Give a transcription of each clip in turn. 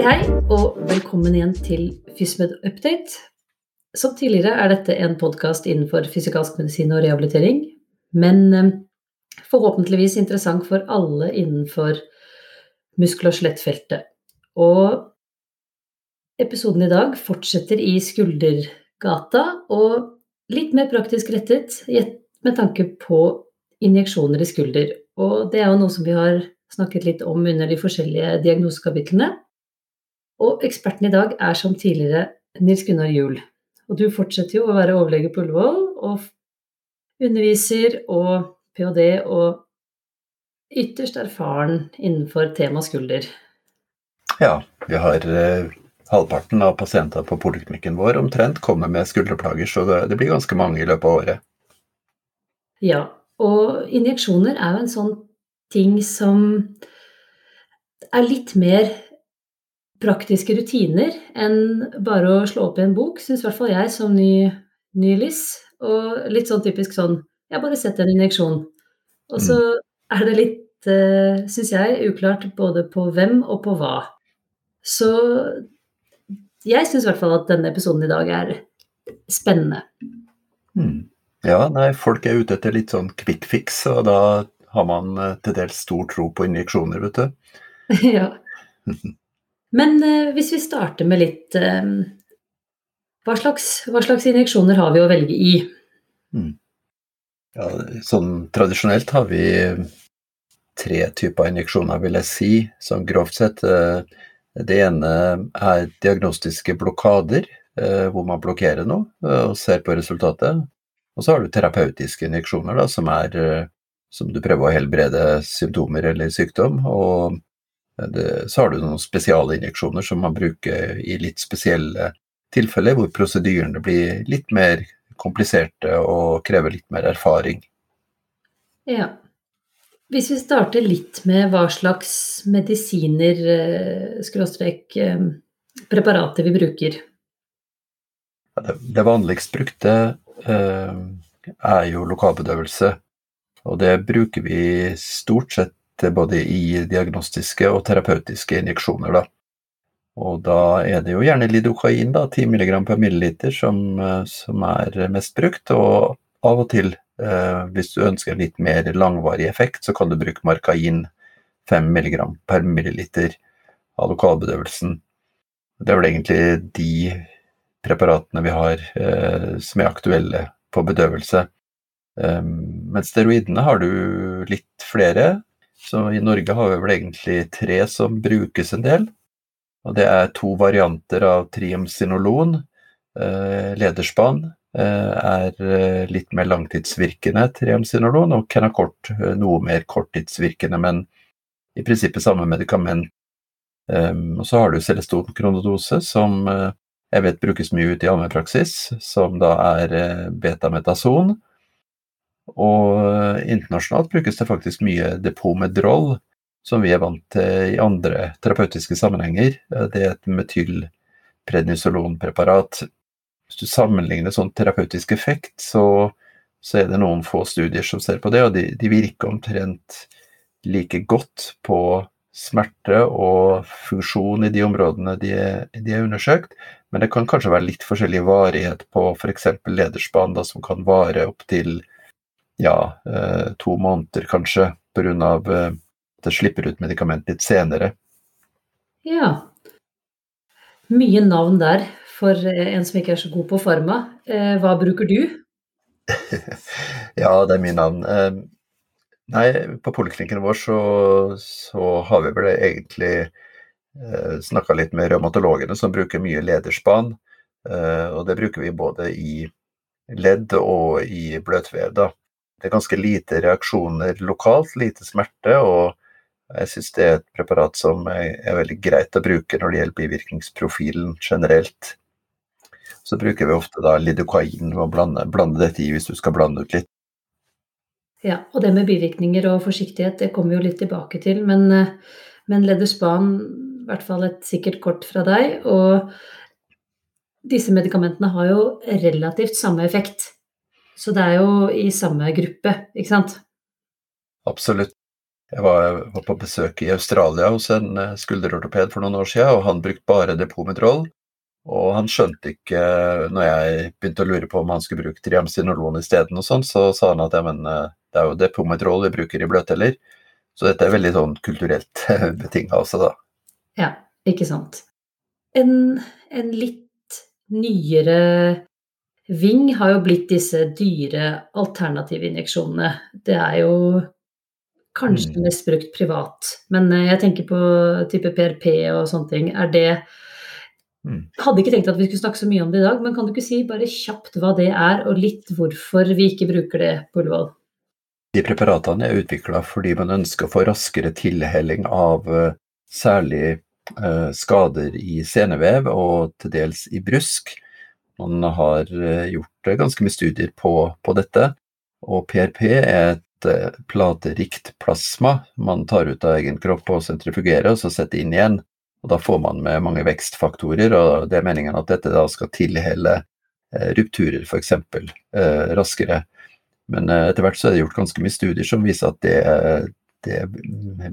Hei, hei, og velkommen igjen til FysMed Update. Som tidligere er dette en podkast innenfor fysikalsk medisin og rehabilitering, men eh, forhåpentligvis interessant for alle innenfor muskel- og skjelettfeltet. Og episoden i dag fortsetter i skuldergata, og litt mer praktisk rettet med tanke på injeksjoner i skulder. Og det er jo noe som vi har snakket litt om under de forskjellige diagnosekapitlene. Og eksperten i dag er som tidligere Nils Gunnar Juel. Og du fortsetter jo å være overlege på Ullevål, og underviser og ph.d. og ytterst erfaren innenfor tema skulder. Ja, vi har eh, halvparten av pasienter på poliklinikken vår omtrent kommer med skulderplager, så det, det blir ganske mange i løpet av året. Ja, og injeksjoner er jo en sånn ting som er litt mer praktiske rutiner enn bare å slå opp i en bok, syns i hvert fall jeg som ny, ny LIS. Og litt sånn typisk sånn Jeg bare setter en injeksjon. Og så mm. er det litt, uh, syns jeg, uklart både på hvem og på hva. Så jeg syns i hvert fall at denne episoden i dag er spennende. Mm. Ja, nei, folk er ute etter litt sånn quick fix, og da har man uh, til dels stor tro på injeksjoner, vet du. ja. Men eh, hvis vi starter med litt eh, hva, slags, hva, slags, injeksjoner har vi å velge i? Mm. Ja, sånn tradisjonelt har vi tre typer injeksjoner, vil jeg si, sånn grovt sett. Eh, det ene er diagnostiske blokader, hvor man blokkerer noe og ser på resultatet. Og så har du terapeutiske injeksjoner, da, som er som du prøver å helbrede symptomer eller sykdom. og det, så har du noen spesialinjeksjoner som man bruker i litt spesielle tilfeller, hvor prosedyrene blir litt mer kompliserte og krever litt mer erfaring. Ja. Hvis vi starter litt med hva slags medisiner, eh, skråstrek, eh, preparater vi bruker. Det, det vanligst brukte eh, er jo lokalbedøvelse. Og det bruker vi stort sett både i diagnostiske og terapeutiske injeksjoner. Da. Og da er det jo gjerne lidokain, da, 10 mg per milliliter, som, eh, som, er mest brukt. Og av og til, eh, hvis du ønsker litt mer langvarig effekt, så kan du bruke markain 5 mg per milliliter av lokalbedøvelsen. Det er vel egentlig de preparatene vi har eh, som er aktuelle på bedøvelse. Um, men steroidene har du litt flere. Så i Norge har vi vel egentlig tre som brukes en del. Og det er to varianter av triamcinolon. Eh, lederspann eh, er eh, litt mer langtidsvirkende triamcinolon, og Kenacort noe mer korttidsvirkende, men i prinsippet samme medikament. Og så har du Celeston kronodose, som jeg vet brukes mye ute i allmennpraksis, som da er betametason. Og eh, internasjonalt brukes det faktisk mye depomedrol, som vi er vant til i andre terapeutiske sammenhenger. Eh, det er et metylprednisolonpreparat. Hvis du sammenligner sånn terapeutisk effekt, så, så, er det noen få studier som ser på det, og de, de virker omtrent like godt på smerte og funksjon i de områdene de er, de er undersøkt, men det kan kanskje være litt forskjellig varighet på f.eks. lederspann, da, som kan vare opptil ja, eh, to måneder kanskje, pga. Eh, at det slipper ut medikament litt senere. Ja. Mye navn der for eh, en som ikke er så god på farma. Hva bruker du? ja, det er mye navn. Nei, på poliklinikken vår så, så, har vi vel egentlig snakka litt med revmatologene som bruker mye lederspan. og det bruker vi både i ledd og i bløtvev. da det er ganske lite reaksjoner lokalt, lite smerte, og jeg synes det er et preparat som er, veldig greit å bruke når det gjelder bivirkningsprofilen generelt. Så bruker vi ofte da lidokain og blande, blande dette i hvis du skal blande ut litt. Ja, og det med bivirkninger og forsiktighet, det kommer vi jo litt tilbake til. Men, men Lederspan, i hvert fall et sikkert kort fra deg. Og disse medikamentene har jo relativt samme effekt. Så det er jo i samme gruppe, ikke sant? Absolutt. Jeg var, var, på besøk i Australia hos en eh, skulderortoped for noen år siden, og han brukte bare depometroll. Og han skjønte ikke, når jeg begynte å lure på om han skulle bruke Triamcinolon isteden, og sånn, så sa han at ja, men eh, det er jo depometroll vi bruker i bløtdeler. Så dette er veldig sånn kulturelt betinga også, da. Ja, ikke sant. En, en litt nyere Ving har jo blitt disse dyre alternative injeksjonene. Det er jo kanskje mm. mest brukt privat. Men eh, jeg tenker på type PRP og sånne ting. Er det mm. Hadde ikke tenkt at vi skulle snakke så mye om det i dag, men kan du ikke si bare kjapt hva det er, og litt hvorfor vi ikke bruker det på Ullevål? De preparatene er utvikla fordi man ønsker å få raskere tilhelling av uh, særlig uh, skader i senevev og til dels i brusk. Man har uh, gjort ganske mye studier på, på dette, og PRP er et platerikt plasma man tar ut av egen kropp og sentrifugerer, og så setter inn igjen. Og Da får man med mange vekstfaktorer, og det er meningen at dette da skal tilhelle eh, rupturer f.eks. Eh, raskere. Men eh, etter hvert så er det gjort ganske mye studier som viser at det, det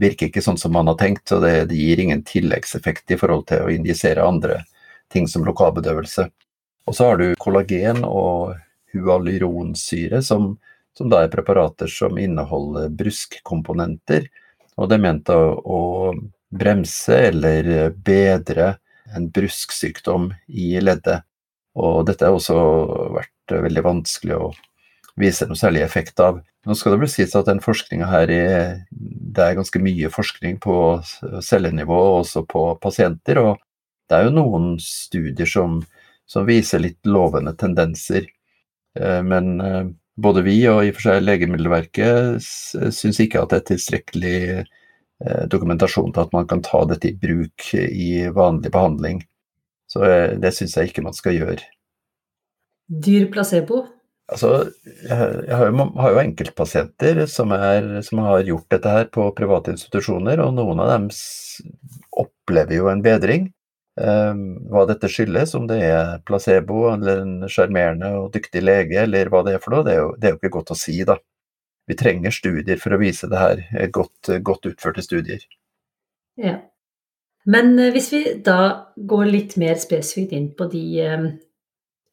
virker ikke sånn som man har tenkt, og det, det, gir ingen tilleggseffekt i forhold til å injisere andre ting som lokalbedøvelse. Og så har du kollagen og hualyronsyre, som som da er preparater som inneholder bruskkomponenter. Og det er ment å, å bremse eller bedre en brusksykdom i leddet. Og dette har også vært veldig vanskelig å vise noe særlig effekt av. Nå skal det bli sies at den forskninga her er, det er ganske mye forskning på cellenivå og også på pasienter. Og det er jo noen studier som, som viser litt lovende tendenser. Eh, men eh, både vi og i og for seg Legemiddelverket syns ikke at det er tilstrekkelig eh, dokumentasjon til at man kan ta dette i bruk i vanlig behandling. Så eh, det syns jeg ikke man skal gjøre. Dyr placebo? Altså, jeg, har jo, har jo enkeltpasienter som, er, som, har gjort dette her på private institusjoner, og noen av dem opplever jo en bedring. Ehm, hva dette skyldes, om det er placebo eller en sjarmerende og dyktig lege, eller hva det er for noe, det er, jo, det er jo ikke godt å si, da. Vi trenger studier for å vise det her, godt, godt utførte studier. Ja. Men eh, hvis vi da går litt mer spesifikt inn på de um,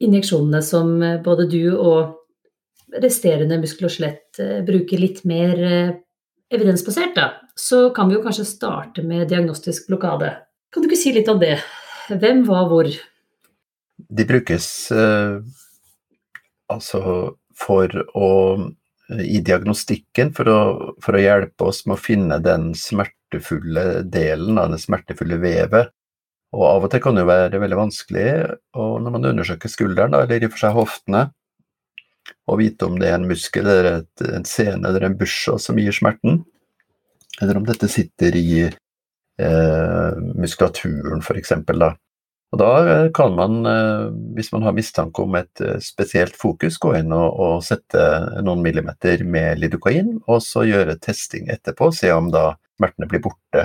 injeksjonene som eh, både du og resterende muskel og skjelett bruker litt mer evidensbasert, da, så kan vi jo kanskje starte med diagnostisk blokade. Kan du ikke si litt om det? Hvem, hva, hvor? De brukes eh, altså for å i diagnostikken for å, for å, hjelpe oss med å finne den smertefulle delen av det smertefulle vevet. Og av og til kan det jo være veldig vanskelig og når man undersøker skulderen, eller i og for seg hoftene, å vite om det er en muskel eller et, en sene eller en busha som gir smerten, eller om dette sitter i eh, muskulaturen f.eks. Da. Og da eh, kan man, eh, hvis man har mistanke om et eh, spesielt fokus, gå inn og, og sette noen millimeter med lidokain, og så gjøre testing etterpå, se om da smertene blir borte.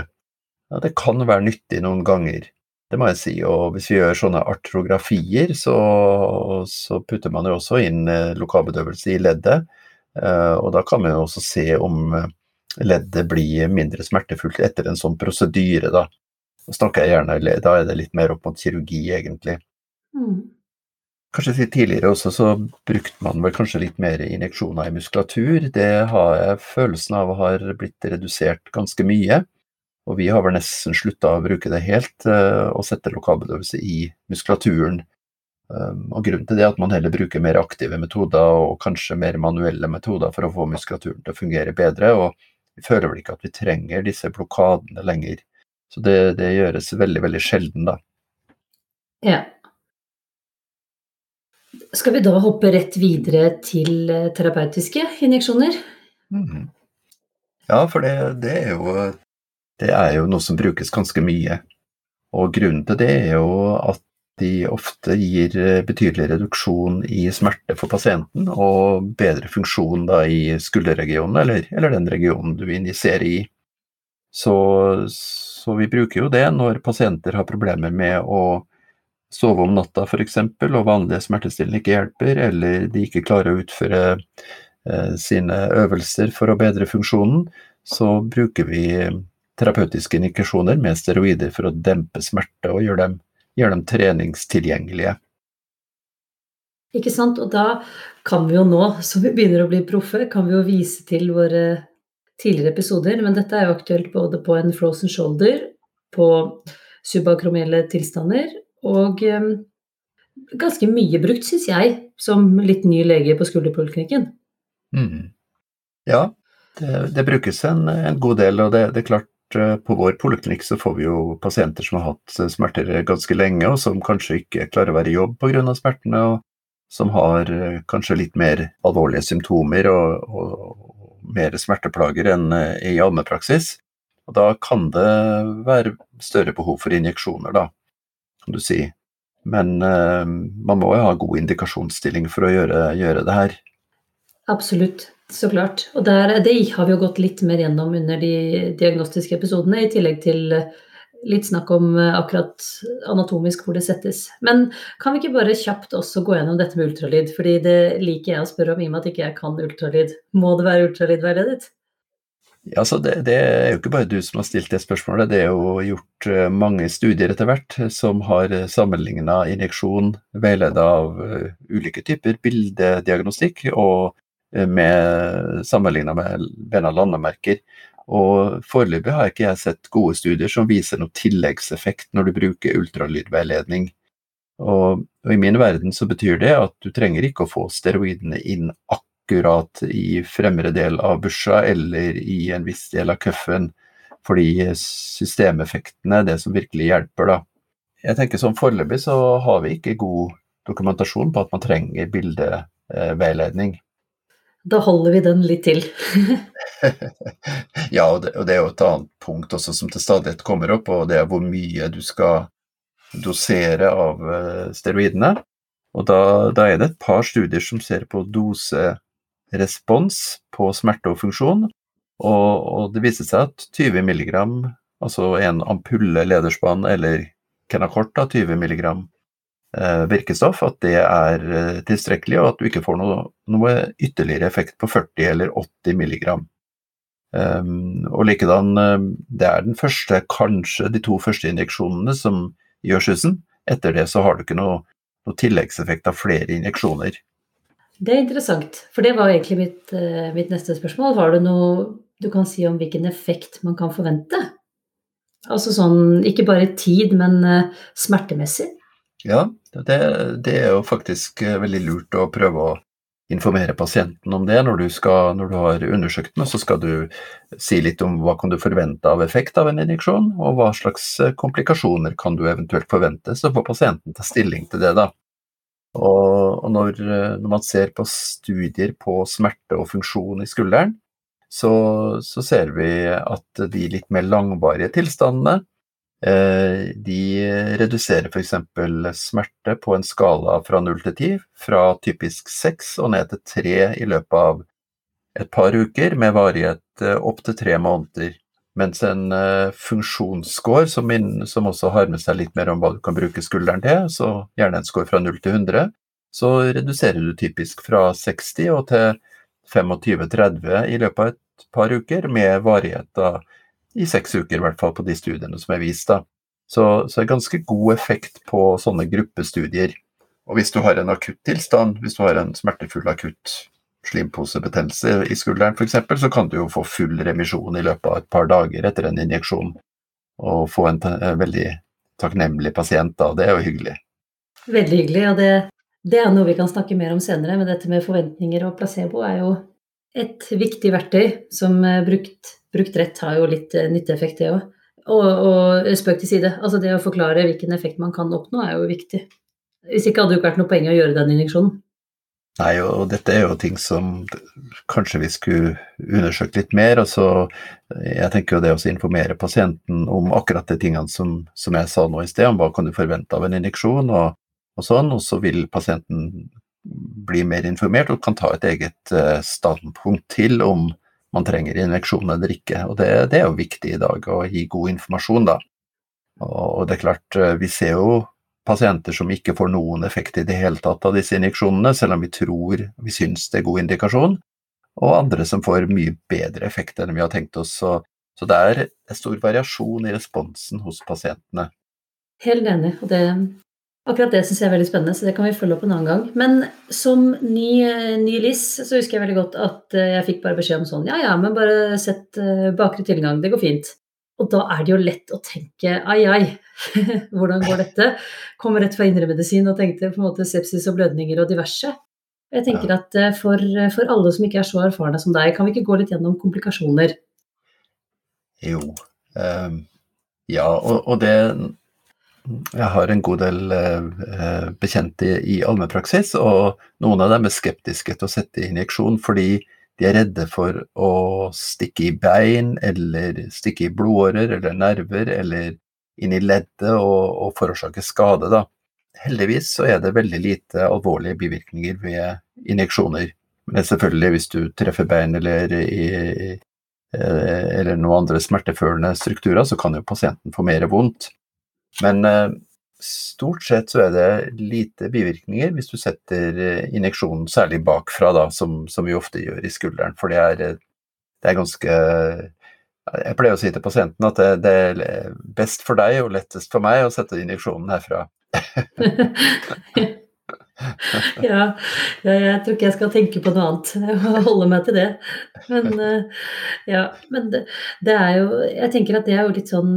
Ja, det kan være nyttig noen ganger, det må jeg si. Og hvis vi gjør sånne artrografier, så, så putter man jo også inn lokalbedøvelse i leddet. Og da kan man jo også se om leddet blir mindre smertefullt etter en sånn prosedyre, da. Da snakker jeg gjerne, da er det litt mer opp mot kirurgi, egentlig. Mm. Kanskje tidligere også så brukte man vel kanskje litt mer injeksjoner i muskulatur. Det har jeg følelsen av har blitt redusert ganske mye. Og vi har vel nesten slutta å bruke det helt, uh, og sette lokalbedøvelse i muskulaturen. Um, og Grunnen til det er at man heller bruker mer aktive metoder og kanskje mer manuelle metoder for å få muskulaturen til å fungere bedre. og vi føler vel ikke at vi trenger disse blokadene lenger. Så det, det gjøres veldig, veldig sjelden, da. Ja. Skal vi da hoppe rett videre til eh, terapeutiske injeksjoner? Mm. Ja, for det, det, er jo, det er jo noe som brukes ganske mye. Og grunnen til det er jo at de ofte gir eh, betydelig reduksjon i smerte for pasienten, og bedre funksjon i skulderregionen, eller, eller den regionen du injiserer i. Så, så, vi bruker jo det når pasienter har problemer med å sove om natta f.eks., og vanlige smertestillende ikke hjelper, eller de ikke klarer å utføre eh, sine øvelser for å bedre funksjonen. så bruker vi terapeutiske indikasjoner med steroider for å dempe smerte og gjøre dem, gjøre dem treningstilgjengelige. Ikke sant. Og da kan vi jo nå, som vi begynner å bli proffe, kan vi jo vise til våre tidligere episoder. Men dette er jo aktuelt både på en frozen shoulder, på subakromielle tilstander og um, ganske mye brukt, syns jeg, som litt ny lege på skulderpoliklinikken. Mm. Ja, det, det, brukes en, en, god del, og det, det, er klart på vår poliklinikk så får vi jo pasienter som har hatt smerter ganske lenge, og som kanskje ikke klarer å være i jobb pga. smertene, og som har eh, kanskje litt mer alvorlige symptomer og, og mer smerteplager enn eh, i allmennpraksis. Og da kan det være større behov for injeksjoner, da, kan du si. Men uh, man må jo ha god indikasjonsstilling for å gjøre, gjøre det her. Absolutt, så klart. Og der, det har vi jo gått litt mer gjennom under de diagnostiske episodene, i tillegg til uh, litt snakk om eh, akkurat anatomisk hvor det settes. Men kan vi ikke bare kjapt også gå gjennom dette med ultralyd? Fordi det liker jeg å spørre om i og med at ikke jeg kan ultralyd. Må det være ultralydveiledet? Ja, så det, det, er jo ikke bare du som har stilt det spørsmålet. Det er jo gjort eh, mange studier etter hvert som har sammenligna injeksjon veiledet av ulike typer bildediagnostikk, og med, sammenligna med bena landemerker. Og Foreløpig har ikke jeg sett gode studier som viser noen tilleggseffekt når du bruker ultralydveiledning. Og, og, I min verden så betyr det at du trenger ikke å få steroidene inn akkurat i fremre del av busha eller i en viss del av cuffen, fordi systemeffektene er det som virkelig hjelper. da. Jeg tenker sånn Foreløpig så har vi ikke god dokumentasjon på at man trenger bildeveiledning. Da holder vi den litt til. ja, og det, og det, er jo et annet punkt også som til stadighet kommer opp, og det er hvor mye du skal dosere av uh, steroidene. Og da, da, er det et par studier som ser på doserespons på smerte og funksjon, og, og det viser seg at 20 mg, altså en ampulle lederspann eller Kenacort, 20 mg Eh, virkestoff, at det er eh, tilstrekkelig, og at du ikke får noe, noe ytterligere effekt på 40 eller 80 milligram. Um, og likedan, eh, det er den første, kanskje de to første injeksjonene som gjør susen. Etter det så har du ikke noe, noe tilleggseffekt av flere injeksjoner. Det er interessant, for det var egentlig mitt, mitt neste spørsmål. Har du noe du kan si om hvilken effekt man kan forvente? Altså sånn, ikke bare tid, men smertemessig? Ja, det, det, er jo faktisk eh, veldig lurt å prøve å informere pasienten om det. Når du, skal, når du har undersøkt den, så skal du si litt om hva kan du forvente av effekt av en injeksjon, og hva slags eh, komplikasjoner kan du eventuelt forvente. Så får pasienten ta stilling til det, da. Og, og når, eh, når, man ser på studier på smerte og funksjon i skulderen, så, så ser vi at de litt mer langvarige tilstandene de reduserer f.eks. smerte på en skala fra 0 til 10, fra typisk 6 og ned til 3 i løpet av et par uker, med varighet eh, opp til tre måneder. Mens en uh, funksjonsscore, som, som, også har med seg litt mer om hva du kan bruke skulderen til, så gjerne en score fra 0 til 100, så reduserer du typisk fra 60 og til 25-30 i løpet av et par uker, med varighet av i seks uker, i hvert fall på de studiene som er vist. da. Så, så det er ganske god effekt på sånne gruppestudier. Og hvis du har en akutt tilstand, hvis du har en smertefull akutt slimposebetennelse i skulderen f.eks., så kan du jo få full remisjon i løpet av et par dager etter en injeksjon. Og få en, en veldig takknemlig pasient da, det er jo hyggelig. Veldig hyggelig, og det, det, er noe vi kan snakke mer om senere. Men dette med forventninger og placebo er jo et viktig verktøy som er brukt brukt rett har jo litt eh, nytteeffekt, det òg. Og, og spøk til side. Altså det å forklare hvilken effekt man kan oppnå, er jo viktig. Hvis ikke hadde det ikke vært noe poeng å gjøre den injeksjonen. Nei, og dette er jo ting som kanskje vi skulle undersøkt litt mer. Altså, jeg tenker jo det å informere pasienten om akkurat de tingene som, som, jeg sa nå i sted, om hva kan du forvente av en injeksjon og, og sånn, og så vil pasienten bli mer informert og kan ta et eget eh, standpunkt til om man trenger injeksjon eller ikke. Og det, det, er jo viktig i dag å gi god informasjon, da. Og det er klart, eh, vi ser jo pasienter som ikke får noen effekt i det hele tatt av disse injeksjonene, selv om vi tror, vi syns det er god indikasjon. og andre som får mye bedre effekt enn vi har tenkt oss. Så, så det er stor variasjon i responsen hos pasientene. Helt enig. og det, Akkurat det syns jeg er veldig spennende, så det kan vi følge opp en annen gang. Men som ny, ny LIS så husker jeg veldig godt at eh, jeg fikk bare beskjed om sånn Ja ja, men bare sett eh, bakre tilgang, det går fint. Og da er det jo lett å tenke ai ai, hvordan går dette? Kom rett fra indremedisin og tenkte på en måte sepsis og blødninger og diverse. Jeg tenker at eh, for, for, alle som ikke er så erfarne som deg, kan vi ikke gå litt gjennom komplikasjoner? Jo. Um, ja, og, og, det Jeg har en god del eh, bekjente i, i allmennpraksis, og noen av dem er skeptiske til å sette injeksjon fordi de er redde for å stikke i bein, eller stikke i blodårer eller nerver, eller inn i leddet og, og forårsake skade. da. Heldigvis så er det veldig lite alvorlige bivirkninger ved injeksjoner. Men selvfølgelig, hvis du treffer bein eller, i, eh, eller noen andre smertefølende strukturer, så kan jo pasienten få mer vondt. Men eh, stort sett så er det lite bivirkninger hvis du setter eh, injeksjonen særlig bakfra, da, som, som vi ofte gjør i skulderen. For det er, det er ganske jeg pleier å si til pasienten at det, det, er best for deg og lettest for meg å sette injeksjonen herfra. ja, jeg tror ikke jeg skal tenke på noe annet. Jeg må holde meg til det. Men, eh, ja, men det, det, er jo Jeg tenker at det er jo litt sånn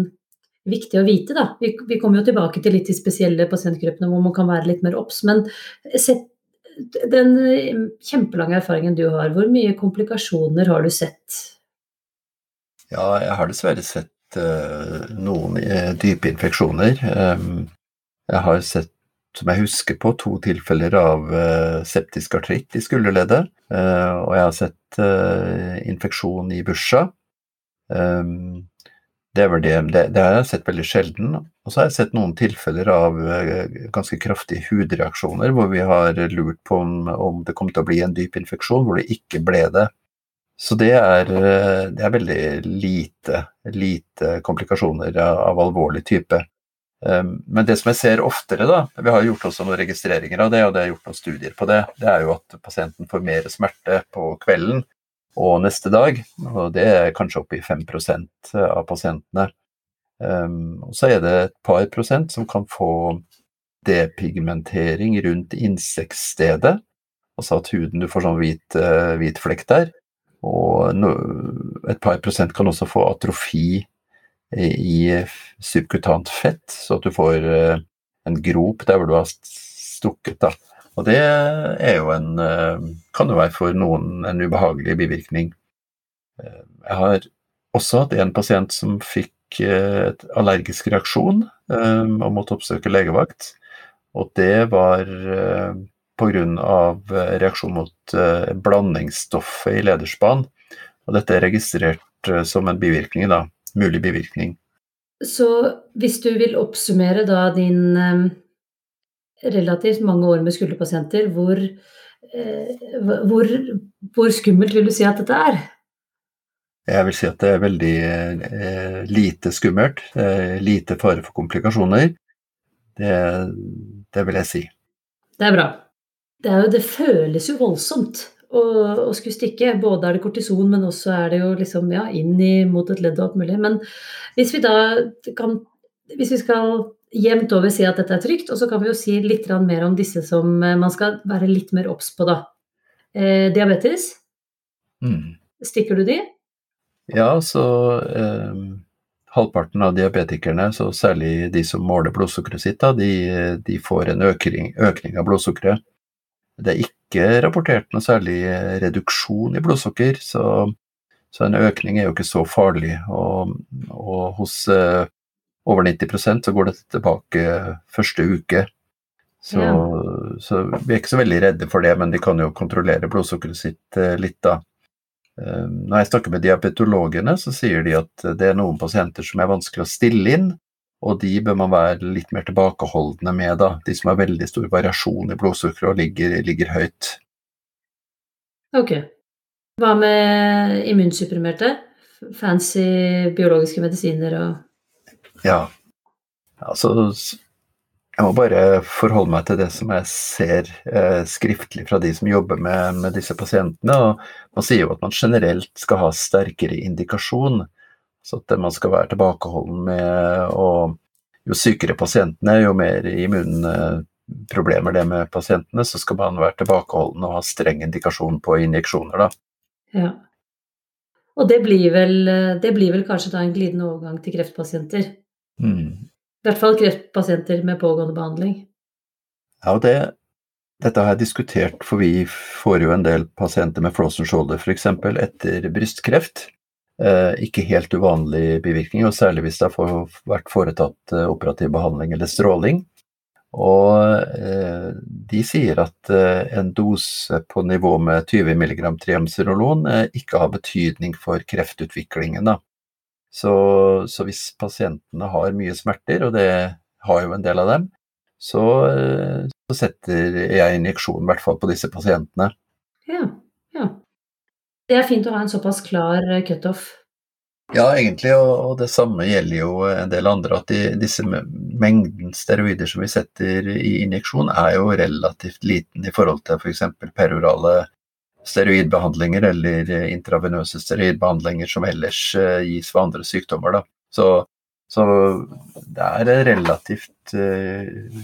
viktig å vite, da. Vi, vi kommer jo tilbake til litt de spesielle pasientgruppene hvor man kan være litt mer obs. Men sett, den kjempelange erfaringen du har, hvor mye komplikasjoner har du sett? Ja, jeg har dessverre sett uh, noen uh, dype infeksjoner. Um, jeg har sett, som jeg husker på, to tilfeller av uh, septisk artritt i skulderleddet. Og jeg har sett infeksjon i bursa. Um, det, det, det, det, har jeg sett veldig sjelden. Og så har jeg sett noen tilfeller av ganske kraftige hudreaksjoner, hvor vi har lurt på om, om, det kom til å bli en dyp infeksjon, hvor det ikke ble det. Så det er, det er veldig lite, lite komplikasjoner av, av alvorlig type. Ehm, men det som jeg ser oftere, da, vi har gjort også noen registreringer av det, og det er gjort noen studier på det, det er jo at pasienten får mer smerte på kvelden og neste dag. Og det er kanskje oppi 5% av pasientene. Um, og så er det et par prosent som kan få depigmentering rundt insektstedet. Altså at huden, du får sånn hvit, uh, hvit flekk der. Og et par prosent kan også få atrofi i subkutant fett, så at du får uh, en grop der hvor du har stukket. da. Og det er jo en eh, kan jo være for noen en ubehagelig bivirkning. Eh, jeg har også hatt en pasient som fikk et allergisk reaksjon og måtte oppsøke legevakt. Og det var pga. reaksjon mot blandingsstoffet i lederspann. Og dette er registrert som en bivirkning, da mulig bivirkning. Så hvis du vil oppsummere da din eh, relativt mange år med skulderpasienter, hvor, eh, hvor, hvor, skummelt vil du si at dette er? Jeg vil si at det er veldig eh, lite skummelt. Eh, lite fare for komplikasjoner. Det, det, vil jeg si. Det er bra. Det, er jo, det føles jo voldsomt å, å skulle stikke. Både er det kortison, men også er det jo liksom ja, inn i, mot et ledd og alt mulig. Men hvis vi da kan Hvis vi skal jevnt over si at dette er trygt, og så kan vi jo si litt mer om disse som eh, man skal være litt mer obs på, da. Eh, diabetes. Mm. Stikker du de? Ja, så eh, halvparten av diabetikerne, så særlig de som måler blodsukkeret sitt, da, de, de, får en økning, økning av blodsukkeret. Det er ikke rapportert noe særlig eh, reduksjon i blodsukker, så, så en økning er jo ikke så farlig. Og, og hos uh, over 90% så går det tilbake første uke. Så, ja. så, vi er ikke så veldig redde for det, men de kan jo kontrollere blodsukkeret sitt uh, litt, da. Uh, når jeg snakker med diabetologene, så sier de at det er noen pasienter som er vanskelig å stille inn, og de bør man være litt mer tilbakeholdne med, da. De som har veldig stor variasjon i blodsukkeret og ligger, ligger, høyt. Ok. Hva med immunsupprimerte? Fancy biologiske medisiner og Ja. Altså Jeg må bare forholde meg til det som jeg ser eh, skriftlig fra de som jobber med, med, disse pasientene. og Man sier jo at man generelt skal ha sterkere indikasjon. Så at man skal være tilbakeholden med å Jo sykere pasientene, jo mer immunproblemer det med pasientene, så skal man være tilbakeholden og ha streng indikasjon på injeksjoner, da. Ja. Og det blir vel, det blir vel kanskje da en glidende overgang til kreftpasienter? Mm. I hvert fall kreftpasienter med pågående behandling. Ja, og det, dette har jeg diskutert, for vi får jo en del pasienter med frozen shoulder f.eks. etter brystkreft. Eh, ikke helt uvanlig bivirkning, og særlig hvis det har vært foretatt eh, operativ behandling eller stråling. Og eh, de sier at eh, en dose på nivå med 20 mg triamcinolon eh, ikke har betydning for kreftutviklingen. Da. Så, så, hvis pasientene har mye smerter, og det har jo en del av dem, så, så setter jeg injeksjon i hvert fall på disse pasientene. Ja, ja. Det er fint å ha en såpass klar eh, cutoff. Ja, egentlig, og, og, det samme gjelder jo en del andre. At de, disse mengden steroider som vi setter i injeksjon, er jo relativt liten i forhold til f.eks. For perorale steroidbehandlinger eller intravenøse steroidbehandlinger som ellers eh, gis ved andre sykdommer. Da. Så, så det er relativt uh,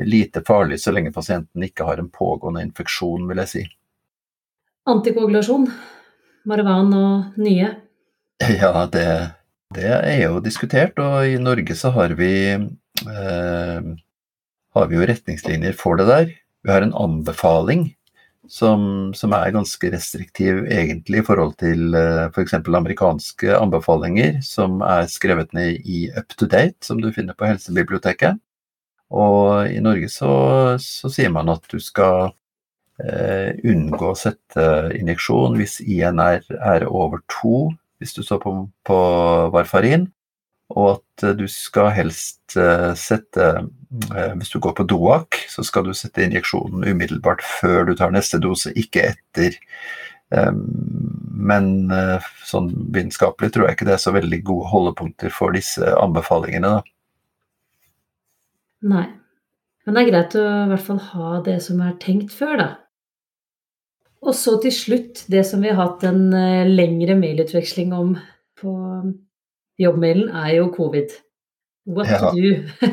lite farlig så lenge pasienten ikke har en pågående infeksjon, vil jeg si. Antikoagulasjon, Marwan og nye? Ja, det, det, er jo diskutert, og i Norge så har vi, uh, har vi jo retningslinjer for det der. Vi har en anbefaling som, som, er ganske restriktiv egentlig i forhold til f.eks. For amerikanske anbefalinger som er skrevet ned i Up to Date, som du finner på Helsebiblioteket. Og i Norge så, så sier man at du skal eh, unngå å sette injeksjon hvis INR er over to, hvis du står på, på varfarin, og at eh, du skal helst eh, sette eh, Hvis du går på DOAC, så skal du sette injeksjonen umiddelbart før du tar neste dose, ikke etter. Men sånn vitenskapelig tror jeg ikke det er så veldig gode holdepunkter for disse anbefalingene. Da. Nei. Men det er greit å i hvert fall ha det som er tenkt før, da. Og så til slutt det som vi har hatt en lengre mailutveksling om på jobbmailen er jo covid. What ja. to do?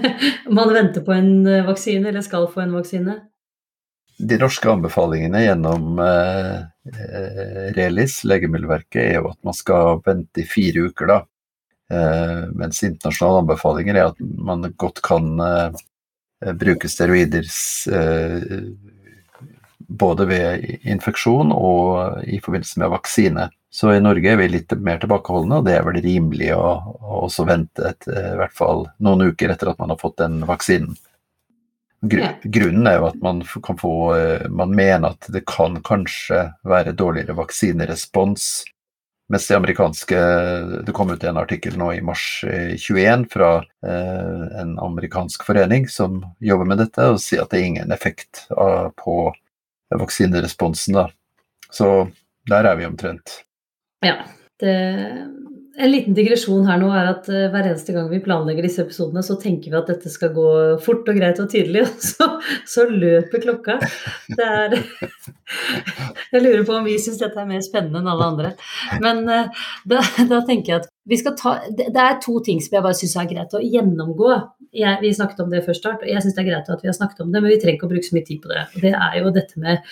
Man venter på en eh, vaksine, eller skal få en vaksine? De norske anbefalingene gjennom eh, eh, Relis, Legemiddelverket, er jo at man skal vente i fire uker, da. Eh, mens internasjonale anbefalinger er at man godt kan eh, bruke steroider eh, både ved infeksjon og i forbindelse med vaksine. Så i Norge er vi litt mer tilbakeholdne, og det er vel rimelig å, å også vente et, i hvert fall noen uker etter at man har fått den vaksinen. Gru. Grunnen er jo at man kan få Man mener at det kan kanskje være dårligere vaksinerespons. Mens det amerikanske Det kom ut en artikkel nå i mars 21 fra eh, en amerikansk forening som jobber med dette, og sier at det er ingen effekt av, på vaksineresponsen. Da. Så der er vi omtrent. Ja. Det, en liten digresjon her nå er at uh, hver eneste gang vi planlegger disse episodene, så tenker vi at dette skal gå fort og greit og tydelig, og så, så løper klokka. Det er Jeg lurer på om vi syns dette er mer spennende enn alle andre. Men uh, da, da, tenker jeg at vi skal ta Det, er to ting som jeg bare syns er greit å gjennomgå. Jeg, vi snakket om det først, start, og jeg syns det er greit at vi har snakket om det, men vi trenger ikke å bruke så mye tid på det. Det er jo dette med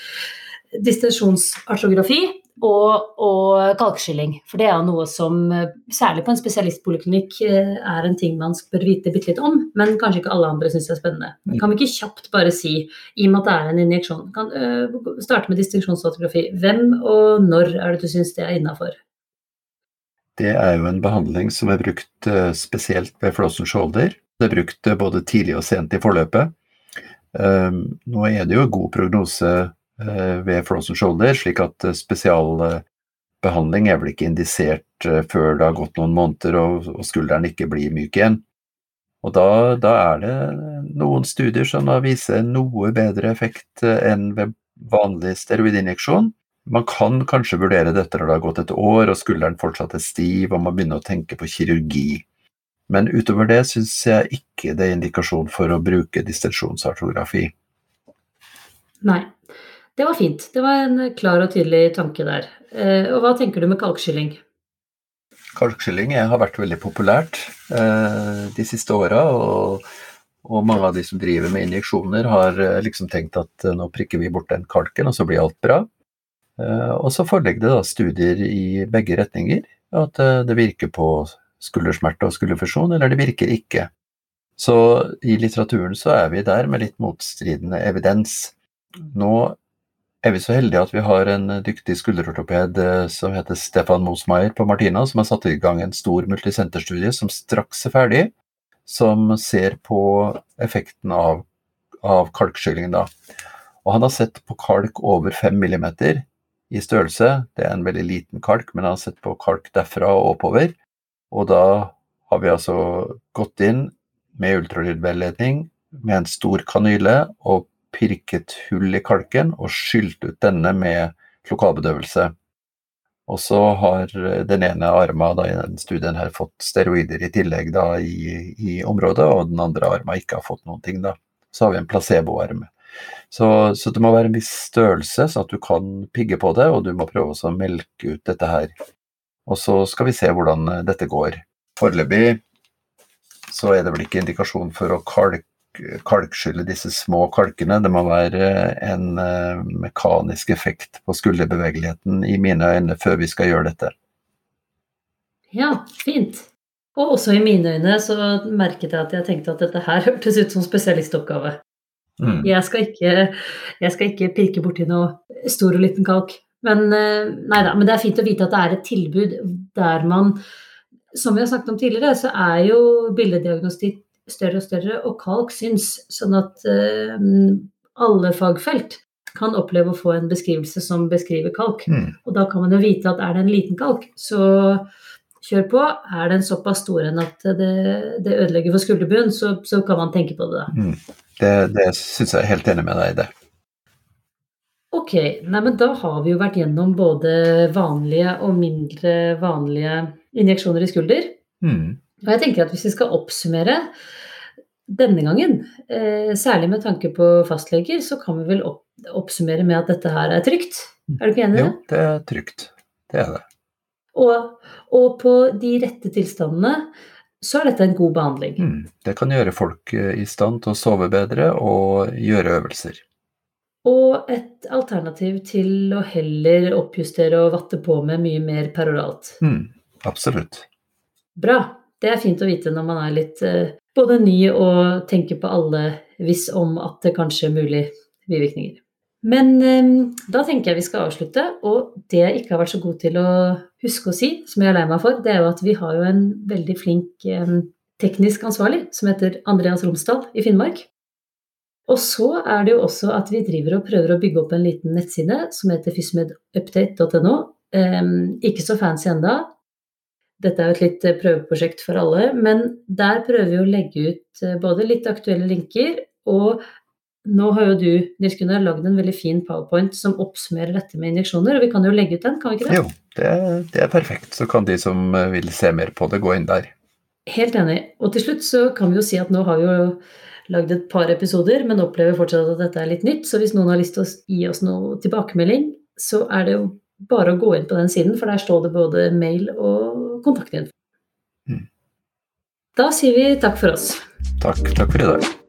distensjonsartrografi og, og kalkskilling. For det er noe som, særlig på en spesialistpoliklinikk, eh, er en ting man bør vite bitte litt om, men kanskje ikke alle andre syns det er spennende. Mm. Kan vi ikke kjapt bare si, i og med at det er en injeksjon, kan øh, starte med distinksjonsfotografi. Hvem og når er det du syns det er innafor? Det er jo en behandling som er brukt spesielt ved flossen shoulder. Det er brukt både tidlig og sent i forløpet. nå er det jo god prognose Eh, ved frozen shoulder, slik at eh, spesialbehandling er vel ikke indisert eh, før det har gått noen måneder og, skulderen ikke blir myk igjen. Og da, da, er det noen studier som viser noe bedre effekt enn ved vanlig steroidinjeksjon. Man kan kanskje vurdere dette når det har gått et år og skulderen fortsatt er stiv og man begynner å tenke på kirurgi. Men utover det syns jeg ikke det er indikasjon for å bruke distensjonsartografi. Nei. Det var fint. Det var en klar og tydelig tanke der. Eh, og hva tenker du med kalkskylling? Kalkskylling har vært veldig populært eh, de siste åra. Og, mange av de som driver med injeksjoner, har eh, liksom tenkt at nå prikker vi bort den kalken, og så blir alt bra. Og så foreligger det da studier i begge retninger. At det virker på skuldersmerte og skulderfusjon, eller det virker ikke. Så i litteraturen så er vi der med litt motstridende evidens. Nå er vi så heldige at vi har en dyktig skulderortoped eh, som heter Stefan Mosmeier på Martina, som har satt i gang en stor multisenterstudie som straks er ferdig, som ser på effekten av, av kalkskylling. Og han har sett på kalk over 5 mm i størrelse. Det er en veldig liten kalk, men han har sett på kalk derfra og oppover. Og da har vi altså gått inn med ultralydveiledning med en stor kanyle og pirket hull i kalken og skylt ut denne med lokalbedøvelse. Og så har den ene armen i den studien her fått steroider i tillegg da, i, i, området, og den andre armen ikke har fått noen ting. da. Så har vi en placeboarm. Så, så det må være en viss størrelse, så at du kan pigge på det, og du må prøve å melke ut dette her. Og så skal vi se hvordan dette går. Foreløpig så er det vel ikke indikasjon for å kalke kalkskylle disse små kalkene. Det må være en eh, mekanisk effekt på skulderbevegeligheten i mine øyne før vi skal gjøre dette. Ja, fint. Og også i mine øyne så merket jeg at jeg tenkte at dette her hørtes ut som spesialistoppgave. Mm. Jeg, skal ikke, jeg skal ikke pirke borti noe stor og liten kalk. Men, eh, da, men det er fint å vite at det er et tilbud der man Som vi har snakket om tidligere, så er jo billeddiagnostikk større og større, og kalk syns. Sånn at eh, alle fagfelt kan oppleve å få en beskrivelse som beskriver kalk. Mm. Og da kan man jo vite at er det en liten kalk, så kjør på. Er den såpass stor enn at det, det ødelegger for skulderbunnen, så, så, kan man tenke på det da. Mm. Det, det syns jeg er helt enig med deg i det. Ok, nei, men da har vi jo vært gjennom både vanlige og mindre vanlige injeksjoner i skulder. Mm. Og jeg tenker at hvis vi skal oppsummere denne gangen, eh, særlig med tanke på fastleger, så kan vi vel oppsummere med at dette her er trygt. Er du ikke enig i det? Jo, det er trygt. Det er det. Og, og, på de rette tilstandene så er dette en god behandling. Mm, det kan gjøre folk eh, i stand til å sove bedre og gjøre øvelser. Og et alternativ til å heller oppjustere og vatte på med mye mer peroralt. Mm, absolutt. Bra. Det er fint å vite når man er litt eh, både ny og tenker på alle hvis om at det kanskje er mulig bivirkninger. Men eh, da tenker jeg vi skal avslutte. Og det jeg ikke har vært så god til å huske å si, som jeg er lei meg for, det er jo at vi har jo en veldig flink eh, teknisk ansvarlig som heter Andreas Romsdal i Finnmark. Og så er det jo også at vi driver og prøver å bygge opp en liten nettside som heter fysmedupdate.no. ikke så fancy enda, dette er jo et litt eh, prøveprosjekt for alle, men der prøver vi å legge ut eh, både litt aktuelle linker, og nå har jo du Nils Gunnar, lagd en veldig fin powerpoint som oppsummerer dette med injeksjoner, og vi kan jo legge ut den, kan vi ikke det? Jo, det, det er perfekt. Så kan de som eh, vil se mer på det, gå inn der. Helt enig. Og til slutt så kan vi jo si at nå har vi jo lagd et par episoder, men opplever fortsatt at dette er litt nytt. Så hvis noen har lyst til å gi oss noe tilbakemelding, så er det jo bare å gå inn på den siden, for der står det både mail og kontaktinfo. Mm. Da sier vi takk for oss. Takk, takk for i dag.